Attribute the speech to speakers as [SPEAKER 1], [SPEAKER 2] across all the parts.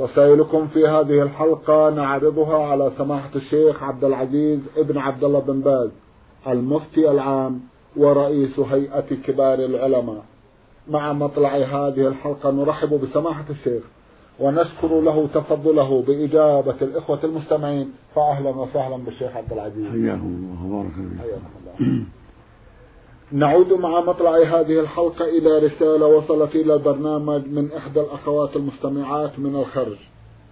[SPEAKER 1] رسائلكم في هذه الحلقة نعرضها على سماحة الشيخ عبد العزيز ابن عبد الله بن باز المفتي العام ورئيس هيئة كبار العلماء. مع مطلع هذه الحلقة نرحب بسماحة الشيخ ونشكر له تفضله بإجابة الإخوة المستمعين فأهلا وسهلا بالشيخ عبد العزيز.
[SPEAKER 2] حياكم الله وبارك
[SPEAKER 1] الله. نعود مع مطلع هذه الحلقة إلى رسالة وصلت إلى البرنامج من إحدى الأخوات المستمعات من الخرج.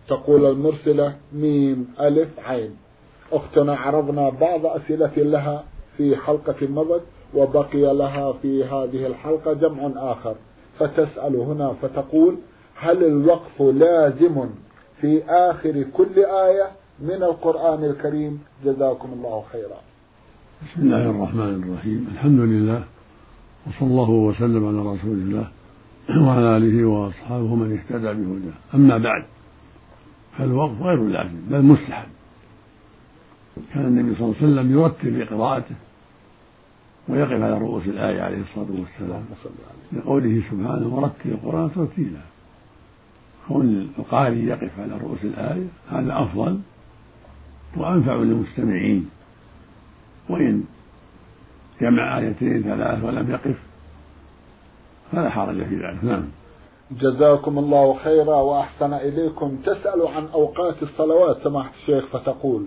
[SPEAKER 1] تقول المرسلة ميم ألف عين. أختنا عرضنا بعض أسئلة لها في حلقة مضت وبقي لها في هذه الحلقة جمع آخر. فتسأل هنا فتقول هل الوقف لازم في آخر كل آية من القرآن الكريم؟ جزاكم الله خيرا.
[SPEAKER 2] بسم الله الرحمن الرحيم. الحمد لله وصلى الله وسلم على رسول الله وعلى آله وأصحابه من اهتدى بهداه. أما بعد فالوقف غير لازم بل مستحب. كان النبي صلى الله عليه وسلم يرتب في قراءته ويقف على رؤوس الآية عليه الصلاة والسلام لقوله سبحانه ورتل القرآن ترتيلا كون القارئ يقف على رؤوس الآية هذا أفضل وأنفع للمستمعين. وإن جمع آيتين ثلاث ولم يقف فلا حرج في ذلك. نعم.
[SPEAKER 1] جزاكم الله خيرا وأحسن إليكم. تسأل عن أوقات الصلوات سماحة الشيخ فتقول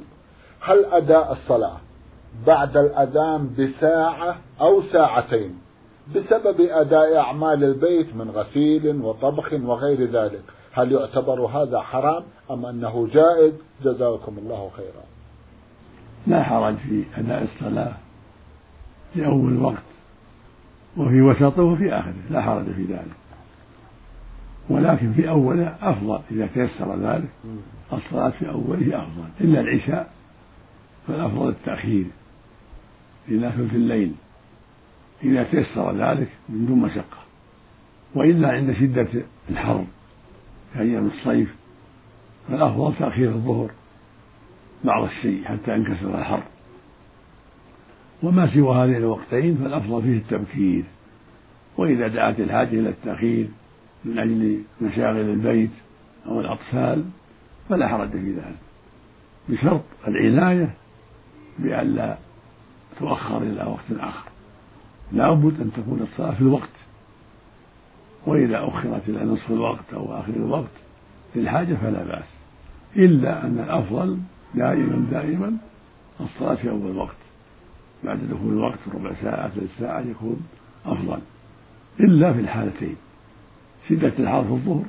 [SPEAKER 1] هل أداء الصلاة بعد الأذان بساعة أو ساعتين بسبب أداء أعمال البيت من غسيل وطبخ وغير ذلك؟ هل يعتبر هذا حرام أم أنه جائز؟ جزاكم الله خيرا.
[SPEAKER 2] لا حرج في أداء الصلاة في أول وقت وفي وسطه وفي آخره لا حرج في ذلك. ولكن في أوله أفضل إذا تيسر ذلك الصلاة في أوله أفضل. إلا العشاء فالأفضل التأخير. إلى ثلث الليل. إذا تيسر ذلك من دون مشقة. وإلا عند شدة الحر كأيام الصيف فالأفضل تأخير الظهر. بعض الشيء حتى ينكسر الحر وما سوى هذين الوقتين فالأفضل فيه التبكير. وإذا دعت الحاجة إلى التأخير من أجل مشاغل البيت أو الأطفال فلا حرج في ذلك. بشرط العناية بألا تؤخر إلى وقت آخر. لا بد أن تكون الصلاة في الوقت. وإذا أخرت إلى نصف الوقت أو آخر الوقت للحاجة فلا بأس. إلا أن الأفضل دائما دائما الصلاة في أول وقت بعد دخول الوقت ربع ساعة ثلث ساعة يكون أفضل. إلا في الحالتين. شدة الحر في الظهر.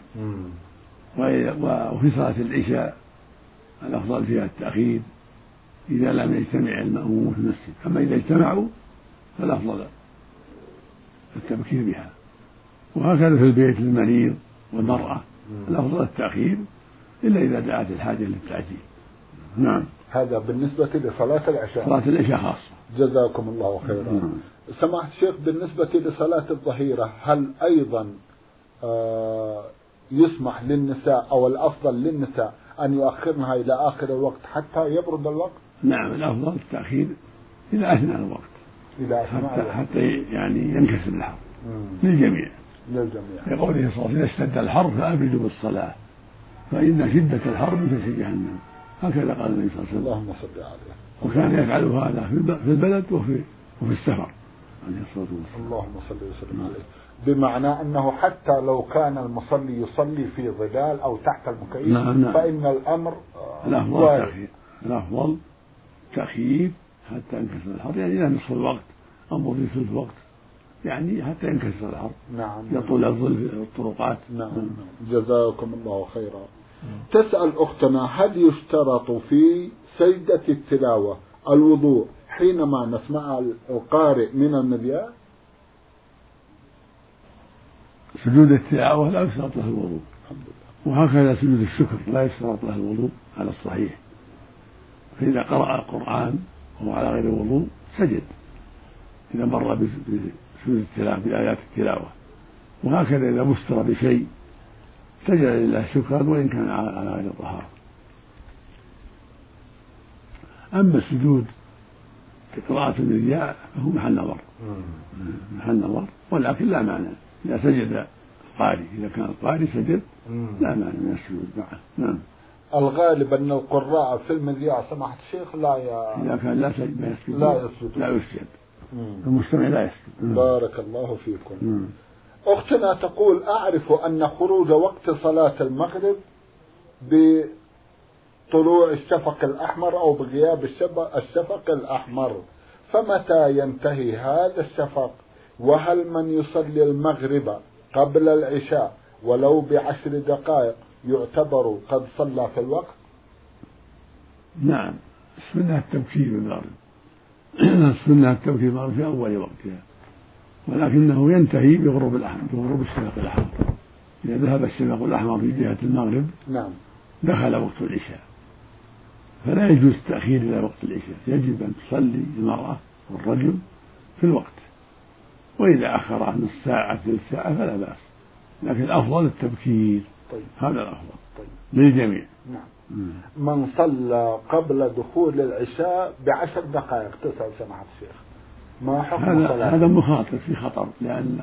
[SPEAKER 2] وفي صلاة العشاء الأفضل فيها التأخير. إذا لم يجتمع المأمومون في المسجد. أما إذا اجتمعوا فالأفضل التبكير بها. وهكذا في البيت للمريض والمرأة. الأفضل التأخير إلا إذا دعت الحاجة للتعجيل. نعم.
[SPEAKER 1] هذا بالنسبة لصلاة العشاء.
[SPEAKER 2] صلاة العشاء خاصة.
[SPEAKER 1] جزاكم الله خيرا. نعم. سماحة الشيخ بالنسبة لصلاة الظهيرة هل أيضا آه يسمح للنساء أو الأفضل للنساء أن يؤخرنها إلى آخر الوقت حتى يبرد الوقت؟
[SPEAKER 2] نعم الأفضل التأخير إلى أثناء الوقت.
[SPEAKER 1] إلى أثناء
[SPEAKER 2] حتى,
[SPEAKER 1] الوقت.
[SPEAKER 2] حتى يعني ينكسر الحر للجميع.
[SPEAKER 1] للجميع.
[SPEAKER 2] لقوله صلى الله عليه وسلم إذا اشتد الحر فأبردوا بالصلاة. فإن شدة الحر من جهنم. هكذا قال النبي صلى الله عليه وسلم.
[SPEAKER 1] اللهم صل عليه
[SPEAKER 2] وكان يفعل هذا في البلد وفي وفي السفر عليه الصلاة والسلام.
[SPEAKER 1] اللهم صل وسلم عليه. بمعنى أنه حتى لو كان المصلي يصلي في ظلال أو تحت المكيف
[SPEAKER 2] نعم نعم.
[SPEAKER 1] فإن الأمر
[SPEAKER 2] الأفضل
[SPEAKER 1] وارد.
[SPEAKER 2] تأخير الأفضل تأخير حتى ينكسر الحر. يعني إلى نصف الوقت أو في ثلث الوقت. يعني حتى ينكسر الحر.
[SPEAKER 1] نعم
[SPEAKER 2] يطول الظل في الطرقات.
[SPEAKER 1] نعم. جزاكم الله خيرا. تسأل أختنا هل يشترط في سجدة التلاوة الوضوء حينما نسمع القارئ من النبيات
[SPEAKER 2] سجود التلاوة لا يشترط له الوضوء. وهكذا سجود الشكر لا يشترط له الوضوء على الصحيح. فإذا قرأ القرآن وهو على غير وضوء سجد. إذا مر بسجود التلاوة بآيات التلاوة. وهكذا إذا بستر بشيء سجد لله شكرا وإن كان على غير الطهارة أما السجود قراءة الرجاء فهو محل نظر. محل نظر. ولكن لا مانع. إذا سجد القارئ إذا كان القارئ سجد لا مانع من السجود معه. نعم.
[SPEAKER 1] الغالب أن القراء في المذياع سماحة الشيخ لا ي...
[SPEAKER 2] إذا كان لا سجد لا يسجد.
[SPEAKER 1] لا يسجد.
[SPEAKER 2] لا يسجد. المستمع لا يسجد.
[SPEAKER 1] بارك الله فيكم. أختنا تقول أعرف أن خروج وقت صلاة المغرب بطلوع الشفق الأحمر أو بغياب الشفق الأحمر. فمتى ينتهي هذا الشفق؟ وهل من يصلي المغرب قبل العشاء ولو بعشر دقائق يعتبر قد صلى في الوقت؟
[SPEAKER 2] نعم. السنة التبكير بالمغرب السنة التبكير بالمغرب في أول وقتها. ولكنه ينتهي بغروب الأحمر بغروب الشفق الأحمر. إذا ذهب الشفق الأحمر في جهة المغرب
[SPEAKER 1] نعم.
[SPEAKER 2] دخل وقت العشاء. فلا يجوز التأخير إلى وقت العشاء. يجب أن تصلي المرأة والرجل في الوقت. وإذا أخر نص ساعة ثلث ساعة فلا بأس. لكن الأفضل التبكير.
[SPEAKER 1] طيب.
[SPEAKER 2] هذا الأفضل. طيب. للجميع.
[SPEAKER 1] نعم. من صلى قبل دخول العشاء بعشر دقائق. تسأل سماحة الشيخ
[SPEAKER 2] ما حكم هذا هذا مخاطر في خطر لأن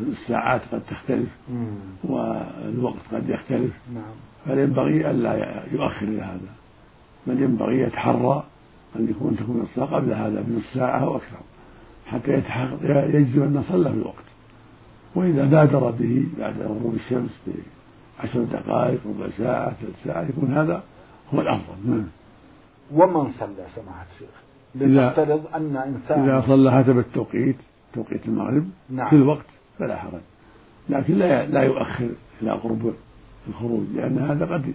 [SPEAKER 2] الساعات قد تختلف مم. والوقت قد يختلف.
[SPEAKER 1] نعم.
[SPEAKER 2] فينبغي ألا يؤخر إلى هذا؟ بل ينبغي يتحرى أن يكون تكون الصلاة قبل هذا بنص ساعة أو أكثر حتى يجزم أن صلى في الوقت. وإذا بادر به بعد غروب الشمس بعشر دقائق ربع ساعة ثلث ساعة يكون هذا هو الأفضل. نعم.
[SPEAKER 1] ومن صلى سماحة الشيخ؟ لنفترض أن إنسان
[SPEAKER 2] إذا صلى حسب التوقيت توقيت المغرب
[SPEAKER 1] نعم.
[SPEAKER 2] في الوقت فلا حرج. لكن لا لا يؤخر إلى قرب الخروج لأن هذا قد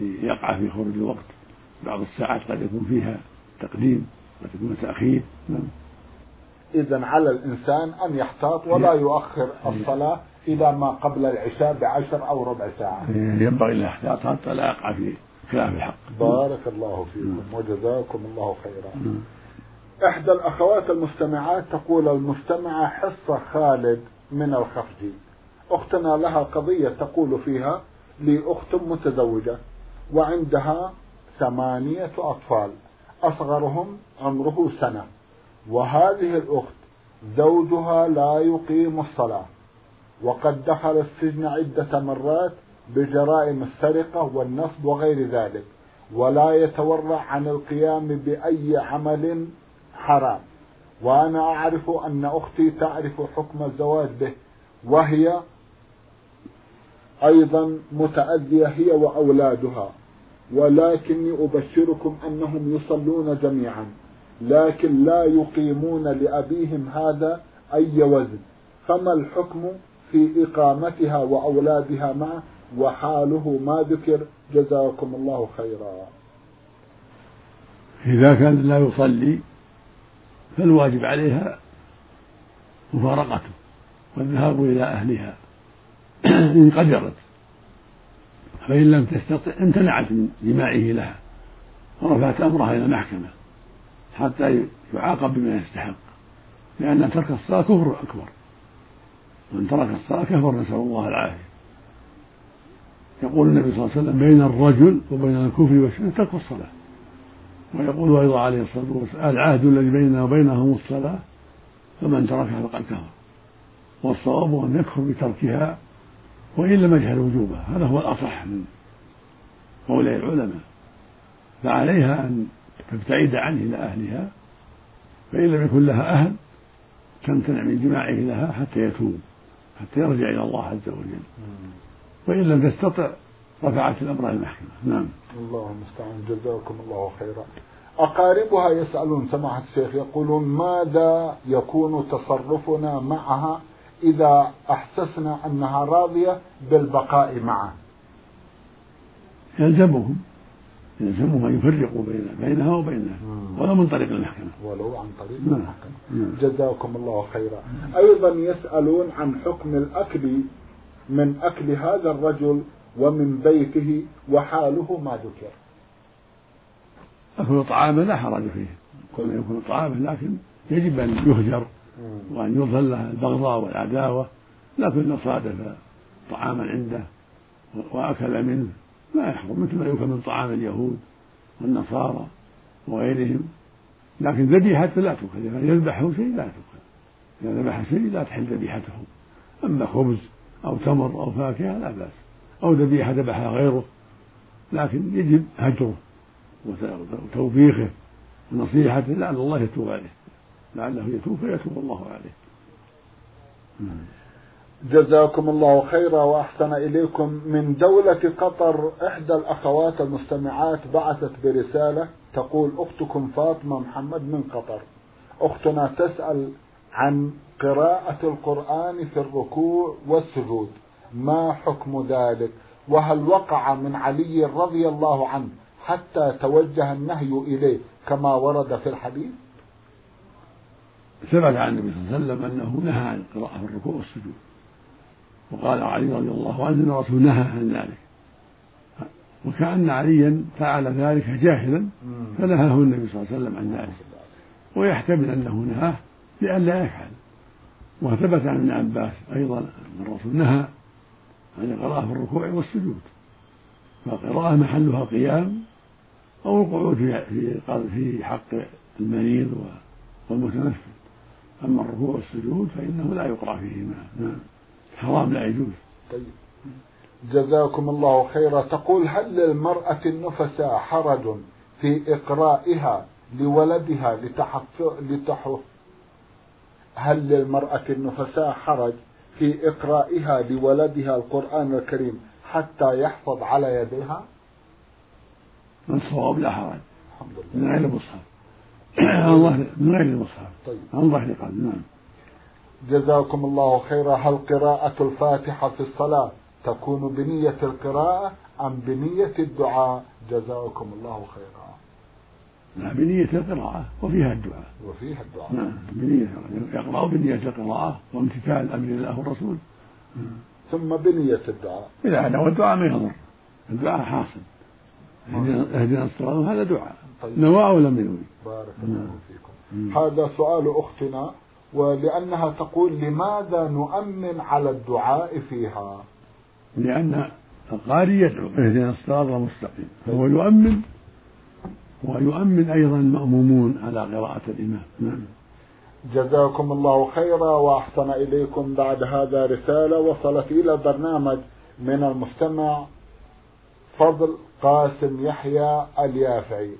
[SPEAKER 2] يقع في خروج الوقت. بعض الساعات قد يكون فيها تقديم قد يكون تأخير. نعم.
[SPEAKER 1] إذا على الإنسان أن يحتاط ولا يؤخر الصلاة إلى ما قبل العشاء بعشر أو ربع ساعة.
[SPEAKER 2] ينبغي الاحتياط حتى لا يقع في خلاف الحق.
[SPEAKER 1] بارك الله فيكم وجزاكم الله خيرا. إحدى الأخوات المستمعات تقول المستمعة حصة خالد من الخفجي أختنا لها قضية تقول فيها لي أخت متزوجة وعندها ثمانية أطفال. أصغرهم عمره سنة. وهذه الأخت زوجها لا يقيم الصلاة. وقد دخل السجن عدة مرات بجرائم السرقة والنصب وغير ذلك ولا يتورع عن القيام بأي عمل حرام. وأنا أعرف أن أختي تعرف حكم الزواج به وهي أيضا متأذية هي وأولادها. ولكني أبشركم أنهم يصلون جميعا لكن لا يقيمون لأبيهم هذا أي وزن. فما الحكم في إقامتها وأولادها معه وحاله ما ذكر جزاكم الله خيرا.
[SPEAKER 2] إذا كان لا يصلي فالواجب عليها مفارقته والذهاب إلى أهلها إن قدرت. فإن لم تستطع امتنعت من جماعة لها ورفعت أمرها إلى المحكمة حتى يعاقب بما يستحق لأن ترك الصلاة كفر أكبر. من ترك الصلاة كفر نسأل الله العافية. يقول النبي صلى الله عليه وسلم بين الرجل وبين الكفر والشرك ترك الصلاة. ويقول أيضا عليه الصلاة والسلام العهد الذي بيننا وبينهم الصلاة فمن تركها فقد كفر. والصواب أن يكفر بتركها وإن لم يجهل وجوبها. هذا هو الأصح من قول العلماء. فعليها أن تبتعد عنه إلى أهلها فإن لم يكن لها أهل تمتنع من جماعة لها حتى يتوب حتى يرجع إلى الله عز وجل. وإن لم تستطع رفعت الأمر إلى المحكمة. نعم.
[SPEAKER 1] الله المستعان. جزاكم الله خيرا. أقاربها يسألون سماحة الشيخ يقولون ماذا يكون تصرفنا معها إذا أحسسنا أنها راضية بالبقاء معه
[SPEAKER 2] يلزمهم. يلزمهم أن يفرقوا بين بينها وبينه. ولو من طريق المحكمة.
[SPEAKER 1] ولو عن طريق نعم. المحكمة. جزاكم الله خيرا. أيضا يسألون عن حكم الأكل من أكل هذا الرجل ومن بيته وحاله ما ذكر.
[SPEAKER 2] أكل طعامه لا حرج فيه. كل ما يكون طعامه لكن يجب أن يهجر وأن يظهر له البغضاء والعداوة لكن صادف طعاما عنده وأكل منه ما يحرم مثل ما يؤكل من طعام اليهود والنصارى وغيرهم. لكن ذبيحته لا تؤكل إذا يذبحه شيء لا تؤكل إذا ذبح شيء لا تحل ذبيحته. أما خبز أو تمر أو فاكهة لا بأس. أو ذبيحة ذبحها غيره لكن يجب هجره وتوبيخه ونصيحته لعل الله يتوب عليه. لعله يتوب فيتوب الله عليه.
[SPEAKER 1] جزاكم الله خيرا وأحسن إليكم. من دولة قطر إحدى الأخوات المستمعات بعثت برسالة تقول أختكم فاطمة محمد من قطر. أختنا تسأل عن قراءة القرآن في الركوع والسجود. ما حكم ذلك؟ وهل وقع من علي رضي الله عنه حتى توجه النهي إليه كما ورد في الحديث؟
[SPEAKER 2] ثبت عن النبي صلى الله عليه وسلم أنه نهى عن القراءة في الركوع والسجود. وقال علي رضي الله عنه أن الرسول نهى عن ذلك. وكأن عليا فعل ذلك جاهلا فنهاه النبي صلى الله عليه وسلم عن ذلك. ويحتمل أنه نهاه لئلا يفعل. وثبت عن ابن عباس أيضا أن الرسول نهى عن القراءة في الركوع والسجود. فالقراءة محلها القيام أو القعود في في حق المريض والمتنفس أما الركوع والسجود فإنه لا يقرأ فيهما. نعم. حرام لا يجوز.
[SPEAKER 1] طيب. جزاكم الله خيرا. تقول هل للمرأة النفساء حرج في إقرائها لولدها لتحفظ لتحف هل للمرأة النفساء حرج في إقرائها لولدها القرآن الكريم حتى يحفظ على يديها؟
[SPEAKER 2] الصواب؟ لا حرج. الحمد لله. من غير المصحف من غير المصحف طيب. عن ظهر قلب نعم.
[SPEAKER 1] جزاكم الله خيرا. هل قراءة الفاتحة في الصلاة تكون بنية القراءة أم بنية الدعاء؟ جزاكم الله خيرا.
[SPEAKER 2] نعم بنية القراءة وفيها الدعاء.
[SPEAKER 1] وفيها الدعاء.
[SPEAKER 2] نعم بنية يقرأ بنية القراءة وامتثال أمر الله والرسول.
[SPEAKER 1] ثم بنية الدعاء.
[SPEAKER 2] إذا نوى الدعاء ما يضر الدعاء حاصل. اهدنا الصراط هذا دعاء. طيب. نوى أو لم ينوي.
[SPEAKER 1] بارك الله نعم. فيكم. هذا سؤال أختنا ولأنها تقول لماذا نؤمن على الدعاء فيها؟
[SPEAKER 2] لأن القارئ يدعو. اهدنا الصراط المستقيم. فهو يؤمن ويؤمن أيضا المأمومون على قراءة الإمام. نعم.
[SPEAKER 1] جزاكم الله خيرا وأحسن إليكم بعد هذا رسالة وصلت إلى البرنامج من المستمع فضل قاسم يحيى اليافعي.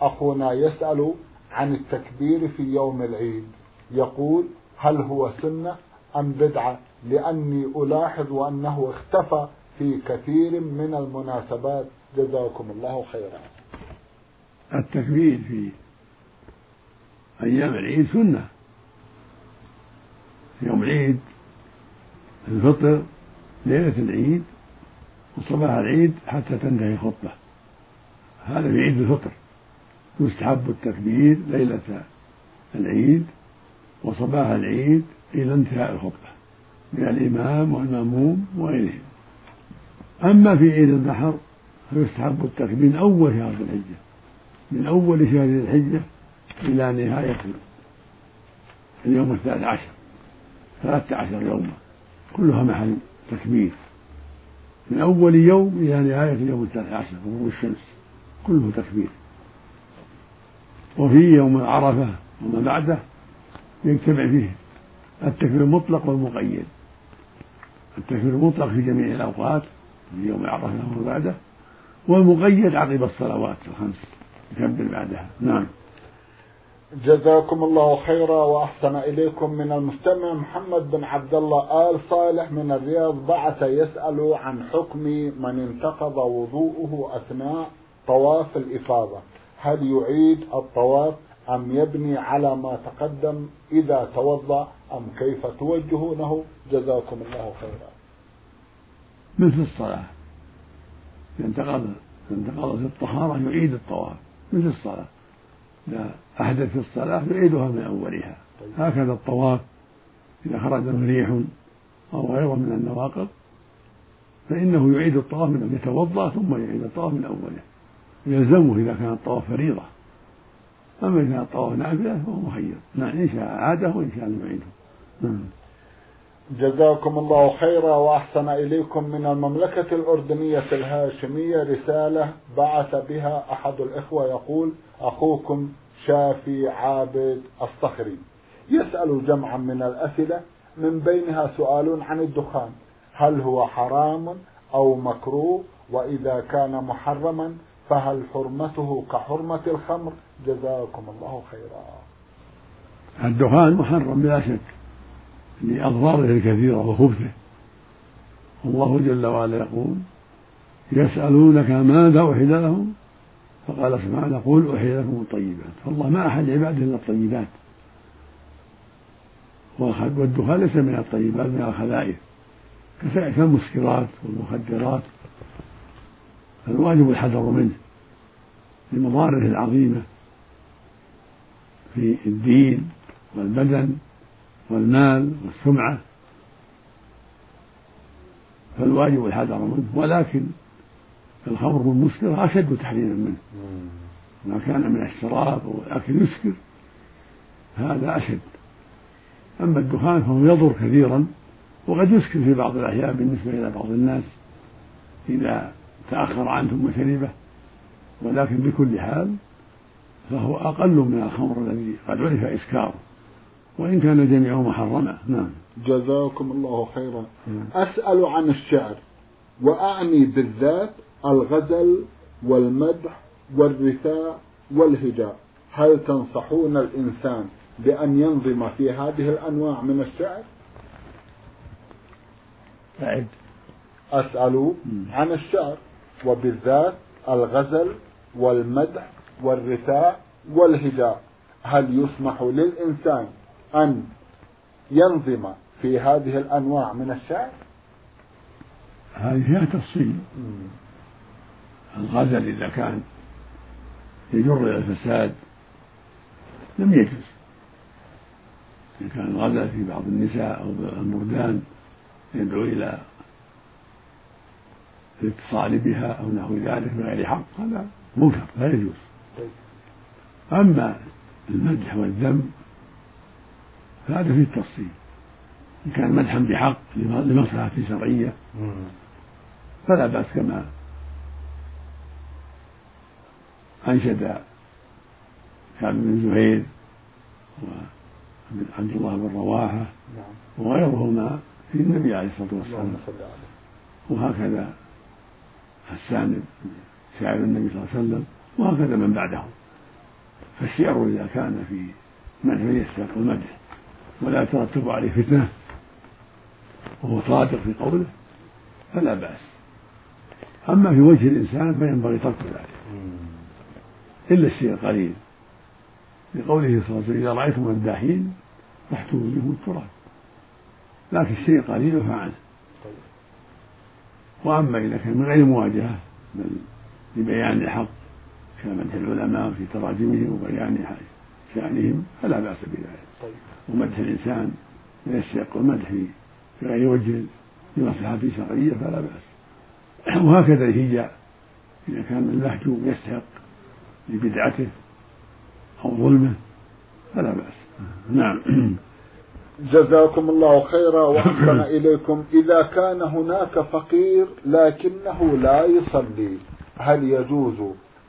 [SPEAKER 1] أخونا يسأل عن التكبير في يوم العيد. يقول هل هو سنة أم بدعة؟ لأني ألاحظ أنه اختفى في كثير من المناسبات. جزاكم الله خيرا.
[SPEAKER 2] التكبير في أيام العيد سنة. يوم العيد الفطر ليلة العيد وصباح العيد حتى تنتهي الخطبة. هذا في عيد الفطر. يستحب التكبير ليلة العيد وصباح العيد إلى انتهاء الخطبة من الإمام والمأموم وغيرهم. أما في عيد النحر فيستحب التكبير أول شهر الحجة من أول شهر ذي الحجة إلى نهاية اليوم الثالث عشر ثلاثة عشر يوما كلها محل تكبير من أول يوم إلى نهاية اليوم الثالث عشر غروب الشمس كله تكبير وفي يوم عرفة وما بعده يجتمع فيه التكبير المطلق والمقيد. التكبير المطلق في جميع الأوقات في يوم عرفة وما بعده والمقيد عقب الصلوات الخمس. يكبر بعدها. نعم.
[SPEAKER 1] جزاكم الله خيرا وأحسن إليكم من المستمع محمد بن عبد الله آل صالح من الرياض. بعث يسأل عن حكم من انتقض وضوءه أثناء طواف الإفاضة. هل يعيد الطواف أم يبني على ما تقدم إذا توضأ أم كيف توجهونه؟ جزاكم الله خيرا.
[SPEAKER 2] مثل الصلاة. انتقض انتقضت الطهارة يعيد الطواف. مثل الصلاة. إذا أحدث في الصلاة يعيدها من أولها. هكذا الطواف إذا خرج منه ريح أو غيره من النواقض فإنه يعيد الطواف من يتوضأ ثم يعيد الطواف من أوله. يلزمه إذا كان الطواف فريضة. أما إن كان الطواف نافلة فهو مخير نعم إن شاء عاده وإن شاء لم يعيده. نعم.
[SPEAKER 1] جزاكم الله خيرا وأحسن إليكم من المملكة الأردنية الهاشمية رسالة بعث بها أحد الإخوة يقول أخوكم شافي عابد الصخري. يسأل جمعا من الأسئلة من بينها سؤال عن الدخان. هل هو حرام أو مكروه؟ وإذا كان محرما فهل حرمته كحرمة الخمر؟ جزاكم الله خيرا.
[SPEAKER 2] الدخان محرم بلا شك. لأضراره الكثيرة وخبثه. الله جل وعلا يقول يسألونك ماذا أحل لهم؟ فقال سبحانه قل أحل لكم الطيبات. فالله ما أحل عباده إلا الطيبات. والدخان ليس من الطيبات من الخبائث. كالمسكرات والمخدرات. فالواجب الحذر منه. لمضاره العظيمة في الدين والبدن. والمال والسمعة. فالواجب الحذر منه. ولكن الخمر والمسكر أشد تحريما منه. ما كان من الشراب أو الأكل يسكر هذا أشد. أما الدخان فهو يضر كثيرا وقد يسكر في بعض الأحيان بالنسبة إلى بعض الناس إذا تأخر عنه ثم شربه ولكن بكل حال فهو أقل من الخمر الذي قد عرف إسكاره. وإن كان جميعه محرما نعم.
[SPEAKER 1] جزاكم الله خيرا. نعم. أسأل عن الشعر وأعني بالذات الغزل والمدح والرثاء والهجاء. هل تنصحون الإنسان بأن ينظم في هذه الأنواع من الشعر؟
[SPEAKER 2] أعد.
[SPEAKER 1] أسأل عن الشعر وبالذات الغزل والمدح والرثاء والهجاء. هل يسمح للإنسان أن ينظم في هذه الأنواع من الشعر؟
[SPEAKER 2] هذه فيها تفصيل. الغزل إذا كان يجر إلى الفساد لم يجوز. إن كان الغزل في بعض النساء أو المردان يدعو إلى الاتصال بها أو نحو ذلك بغير حق هذا منكر لا يجوز. أما المدح والذم فهذا فيه التفصيل. إن كان مدحا بحق لمصلحة شرعية. فلا بأس كما أنشد كعب بن زهير وعبد الله بن رواحة نعم. وغيرهما في النبي عليه الصلاة والسلام. وهكذا حسان شاعر النبي صلى الله عليه وسلم وهكذا من بعده فالشعر إذا كان في مدح يستحق المدح. ولا يترتب عليه فتنة. وهو صادق في قوله فلا بأس. أما في وجه الإنسان فينبغي ترك ذلك. إلا الشيء القليل. لقوله صلى الله عليه وسلم إذا رأيتم مداحين فاحتوا وجوههم التراب. لكن الشيء قليل فعنه وأما إذا كان من غير مواجهة بل لبيان الحق كمدح العلماء في تراجمهم وبيان شأنهم فلا بأس بذلك. طيب. ومدح الإنسان من الشيق والمدح في غير وجه لمصلحة شرعية فلا بأس. وهكذا الهجاء إذا كان المهجوم يستحق لبدعته أو ظلمه فلا بأس. نعم.
[SPEAKER 1] جزاكم الله خيرا وأحسن إليكم. إذا كان هناك فقير لكنه لا يصلي هل يجوز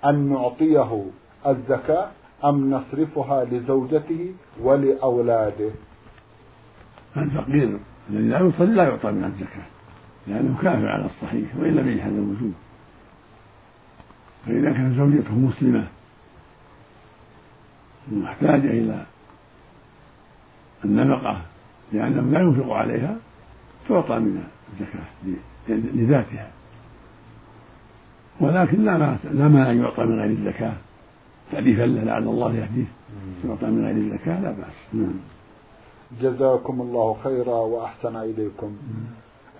[SPEAKER 1] أن نعطيه الزكاة؟ أم نصرفها لزوجته ولأولاده؟
[SPEAKER 2] الفقير الذي لا يصلي لا يعطى من الزكاة لأنه كافر على الصحيح وان لم هذا الوجوب. فإذا كانت زوجته مسلمة محتاجه إلى النفقة لأنه لا ينفق عليها تعطى من الزكاة لذاتها. ولكن لا ما لا ما يعطى من غير الزكاة. تأليفا له لعل الله يهديه. يعطى من غير الزكاة لا بأس. نعم
[SPEAKER 1] جزاكم الله خيرا وأحسن إليكم.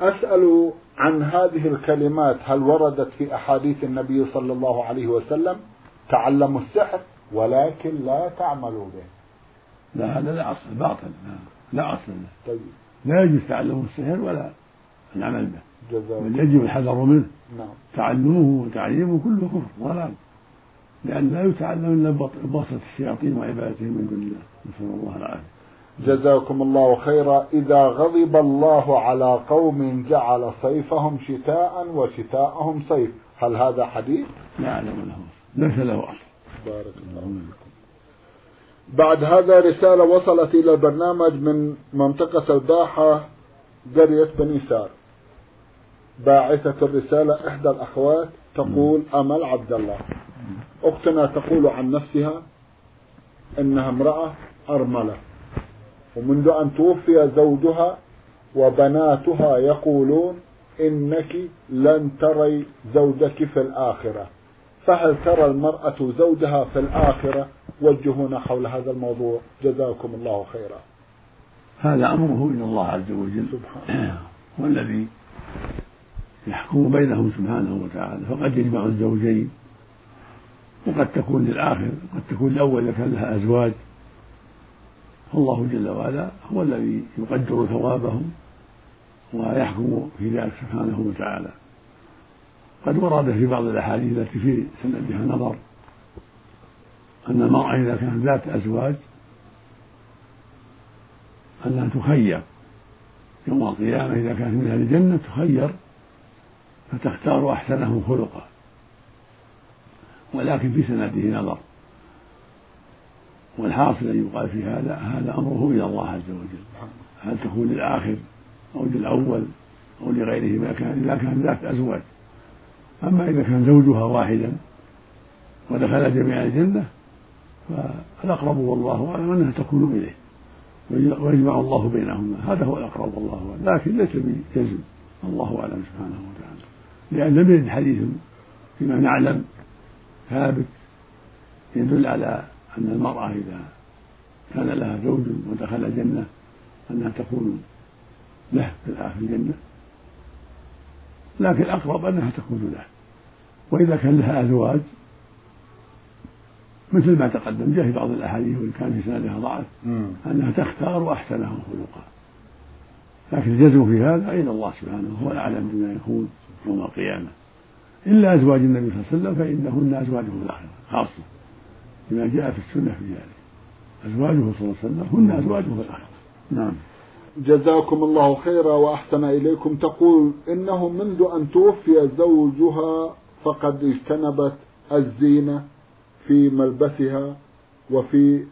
[SPEAKER 1] أسأل عن هذه الكلمات هل وردت في أحاديث النبي صلى الله عليه وسلم؟ تعلموا السحر ولكن لا تعملوا به.
[SPEAKER 2] لا هذا لا أصل باطل. لا أصل له. طيب. لا يجوز تعلم السحر ولا العمل به. بل يجب الحذر منه. نعم. تعلمه وتعليمه كله كفر ضلال. لأن لا يتعلم إلا بواسطة الشياطين وعبادتهم من دون الله نسأل الله العافية.
[SPEAKER 1] جزاكم الله خيرا. إذا غضب الله على قوم جعل صيفهم شتاء وشتاءهم صيف هل هذا حديث؟
[SPEAKER 2] لا أعلم له. ليس له أصل.
[SPEAKER 1] بارك الله فيكم. بعد هذا رسالة وصلت إلى البرنامج من منطقة الباحة قرية بني سار. باعثة الرسالة إحدى الأخوات تقول أمل عبد الله. أختنا تقول عن نفسها إنها امرأة أرملة. ومنذ أن توفي زوجها وبناتها يقولون إنك لن تري زوجك في الآخرة. فهل ترى المرأة زوجها في الآخرة؟ وجهونا حول هذا الموضوع. جزاكم الله خيرا.
[SPEAKER 2] هذا أمره إلى الله عز وجل. سبحانه هو الذي يحكم بينهم سبحانه وتعالى فقد يجمع الزوجين وقد تكون للآخر قد تكون الأول إذا كان لها أزواج. فالله جل وعلا هو الذي يقدر ثوابهم ويحكم في ذلك سبحانه وتعالى. قد ورد في بعض الأحاديث التي في سندها نظر أن المرأة إذا كانت ذات أزواج أنها تخير. يوم القيامة إذا كانت من أهل الجنة تخير فتختار أحسنهم خلقا. ولكن في سنده نظر. والحاصل أن يقال في هذا هذا أمره إلى الله عز وجل. هل تكون للآخر أو للأول أو لغيره ما كان إذا كان ذات أزواج. أما إذا كان زوجها واحدا ودخل جميع الجنة فالأقرب والله أعلم أنها تكون إليه. ويجمع الله بينهما. هذا هو الأقرب والله أعلم. لكن ليس بجزم. الله أعلم سبحانه وتعالى. لأن لم يرد حديث فيما نعلم ثابت يدل على أن المرأة إذا كان لها زوج ودخل الجنة أنها تكون له في الجنة لكن الأقرب أنها تكون له. وإذا كان لها أزواج مثل ما تقدم جاء في بعض الأحاديث وإن كان في سندها ضعف أنها تختار أحسنهم خلقا. لكن الجزم في هذا إلى الله سبحانه هو الأعلم بما يكون يوم القيامة. إلا أزواج النبي صلى الله عليه وسلم فإنهن أزواجه في الآخرة خاصة. بما جاء في السنة في ذلك. أزواجه صلى الله عليه وسلم هن أزواجه في الآخرة نعم.
[SPEAKER 1] جزاكم الله خيرا وأحسن إليكم. تقول إنه منذ أن توفي زوجها فقد اجتنبت الزينة في ملبسها وفي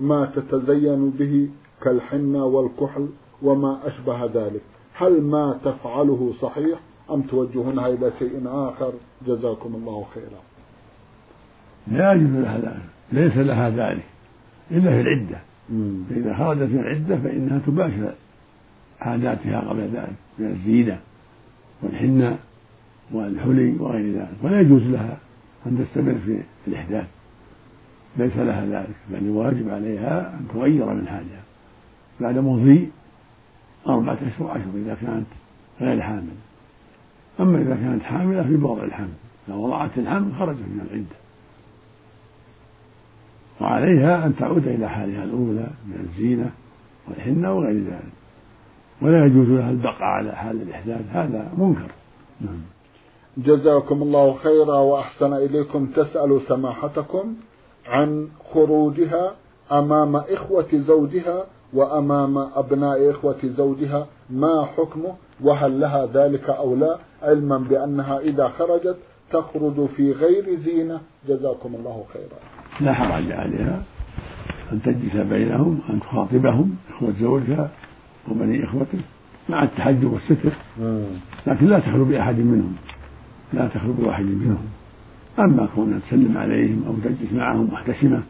[SPEAKER 1] ما تتزين به كالحنة والكحل وما أشبه ذلك. هل ما تفعله صحيح أم توجهونها إلى شيء آخر؟ جزاكم الله خيرا.
[SPEAKER 2] لا يجوز لها ذلك ليس لها ذلك. إلا في العدة. فإذا خرجت من العدة فإنها تباشر عاداتها قبل ذلك. من الزينة والحنة والحلي وغير ذلك. ولا يجوز لها أن تستمر في الإحداث. ليس لها ذلك. بل الواجب عليها أن تغير من حالها بعد مضي أربعة أشهر عشر إذا كانت غير حامل. أما إذا كانت حاملة في بوضع الحمل لو وضعت الحمل خرجت من العدة. وعليها أن تعود إلى حالها الأولى من الزينة والحنة وغير ذلك. ولا يجوز لها البقاء على حال الإحداث هذا منكر. نعم.
[SPEAKER 1] جزاكم الله خيرا وأحسن إليكم. تسأل سماحتكم عن خروجها أمام إخوة زوجها وأمام أبناء إخوة زوجها ما حكمه وهل لها ذلك أو لا علما بأنها إذا خرجت تخرج في غير زينة. جزاكم الله خيرا.
[SPEAKER 2] لا حرج عليها أن تجلس بينهم أن تخاطبهم إخوة زوجها وبني إخوته مع التحجب والستر. لكن لا تخلو بأحد منهم لا تخلو بواحد منهم. أما كونها تسلم عليهم أو تجلس معهم محتشمة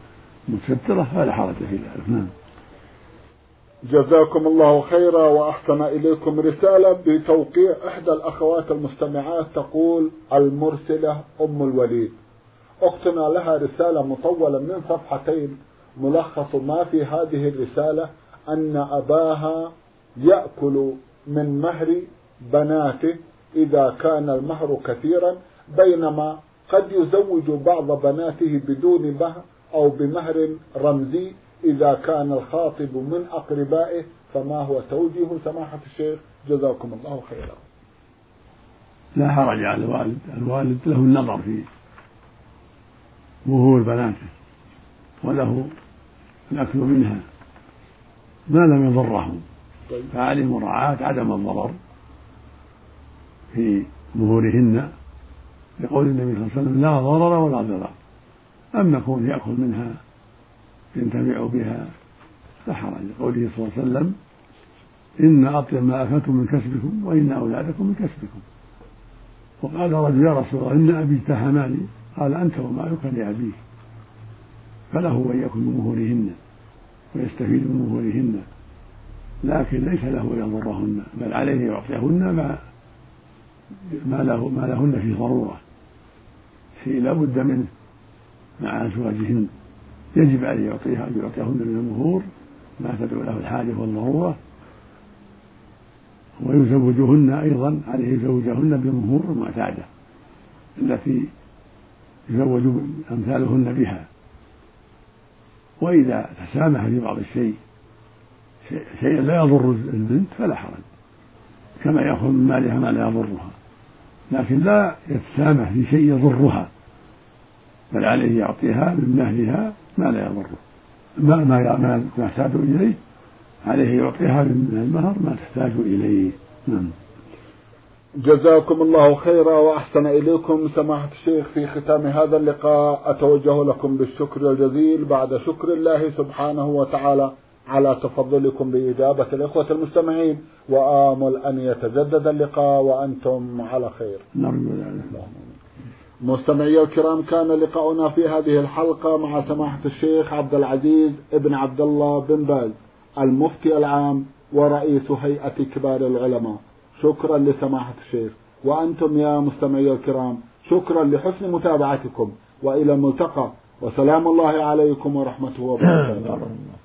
[SPEAKER 2] متسترة فلا حرج في ذلك. نعم.
[SPEAKER 1] جزاكم الله خيرا وأحسن إليكم رسالة بتوقيع إحدى الأخوات المستمعات تقول المرسلة أم الوليد. أختنا لها رسالة مطولة من صفحتين ملخص ما في هذه الرسالة أن أباها يأكل من مهر بناته إذا كان المهر كثيرا بينما قد يزوج بعض بناته بدون مهر أو بمهر رمزي إذا كان الخاطب من أقربائه فما هو توجيه سماحة الشيخ؟ جزاكم الله خيرا.
[SPEAKER 2] لا حرج على الوالد. الوالد له النظر في مهور بناته وله الأكل منها. ما لم يضرهم
[SPEAKER 1] طيب.
[SPEAKER 2] فعليه مراعاة عدم الضرر في مهورهن لقول النبي صلى الله عليه وسلم لا ضرر ولا ضرر. أما كون يأكل منها ينتفع بها لا حرج. لقوله صلى الله عليه وسلم إن أطيب ما أكلتم من كسبكم وإن أولادكم من كسبكم. وقال رجل يا رسول الله إن أبي اتهمني قال أنت ومالك لأبيه فله أن يأكل من مهورهن ويستفيد من مهورهن لكن ليس له أن يضرهن بل عليه يعطيهن ما ما له ما لهن فيه ضرورة. شيء لا بد منه مع أزواجهن. يجب عليه يعطيها يعطيهن من المهور ما تدعو له الحاجة والضرورة. ويزوجهن أيضا عليه يزوجهن بالمهور المعتادة التي يزوج أمثالهن بها. وإذا تسامح في بعض الشيء شيئا لا يضر البنت فلا حرج كما يأخذ من مالها ما لا يضرها لكن لا يتسامح في شيء يضرها. بل عليه يعطيها من مهلها ما لا يضره. ما ما ما تحتاج إليه عليه يعطيها من المهر ما تحتاج إليه. نعم.
[SPEAKER 1] جزاكم الله خيرا وأحسن إليكم. سماحة الشيخ في ختام هذا اللقاء أتوجه لكم بالشكر الجزيل بعد شكر الله سبحانه وتعالى على تفضلكم بإجابة الإخوة المستمعين. وآمل أن يتجدد اللقاء وأنتم على خير.
[SPEAKER 2] نرجو ذلك
[SPEAKER 1] مستمعي الكرام كان لقاؤنا في هذه الحلقة مع سماحة الشيخ عبد العزيز ابن عبد الله بن باز المفتي العام ورئيس هيئة كبار العلماء. شكرا لسماحة الشيخ. وأنتم يا مستمعي الكرام شكرا لحسن متابعتكم. وإلى الملتقى. وسلام الله عليكم ورحمته وبركاته.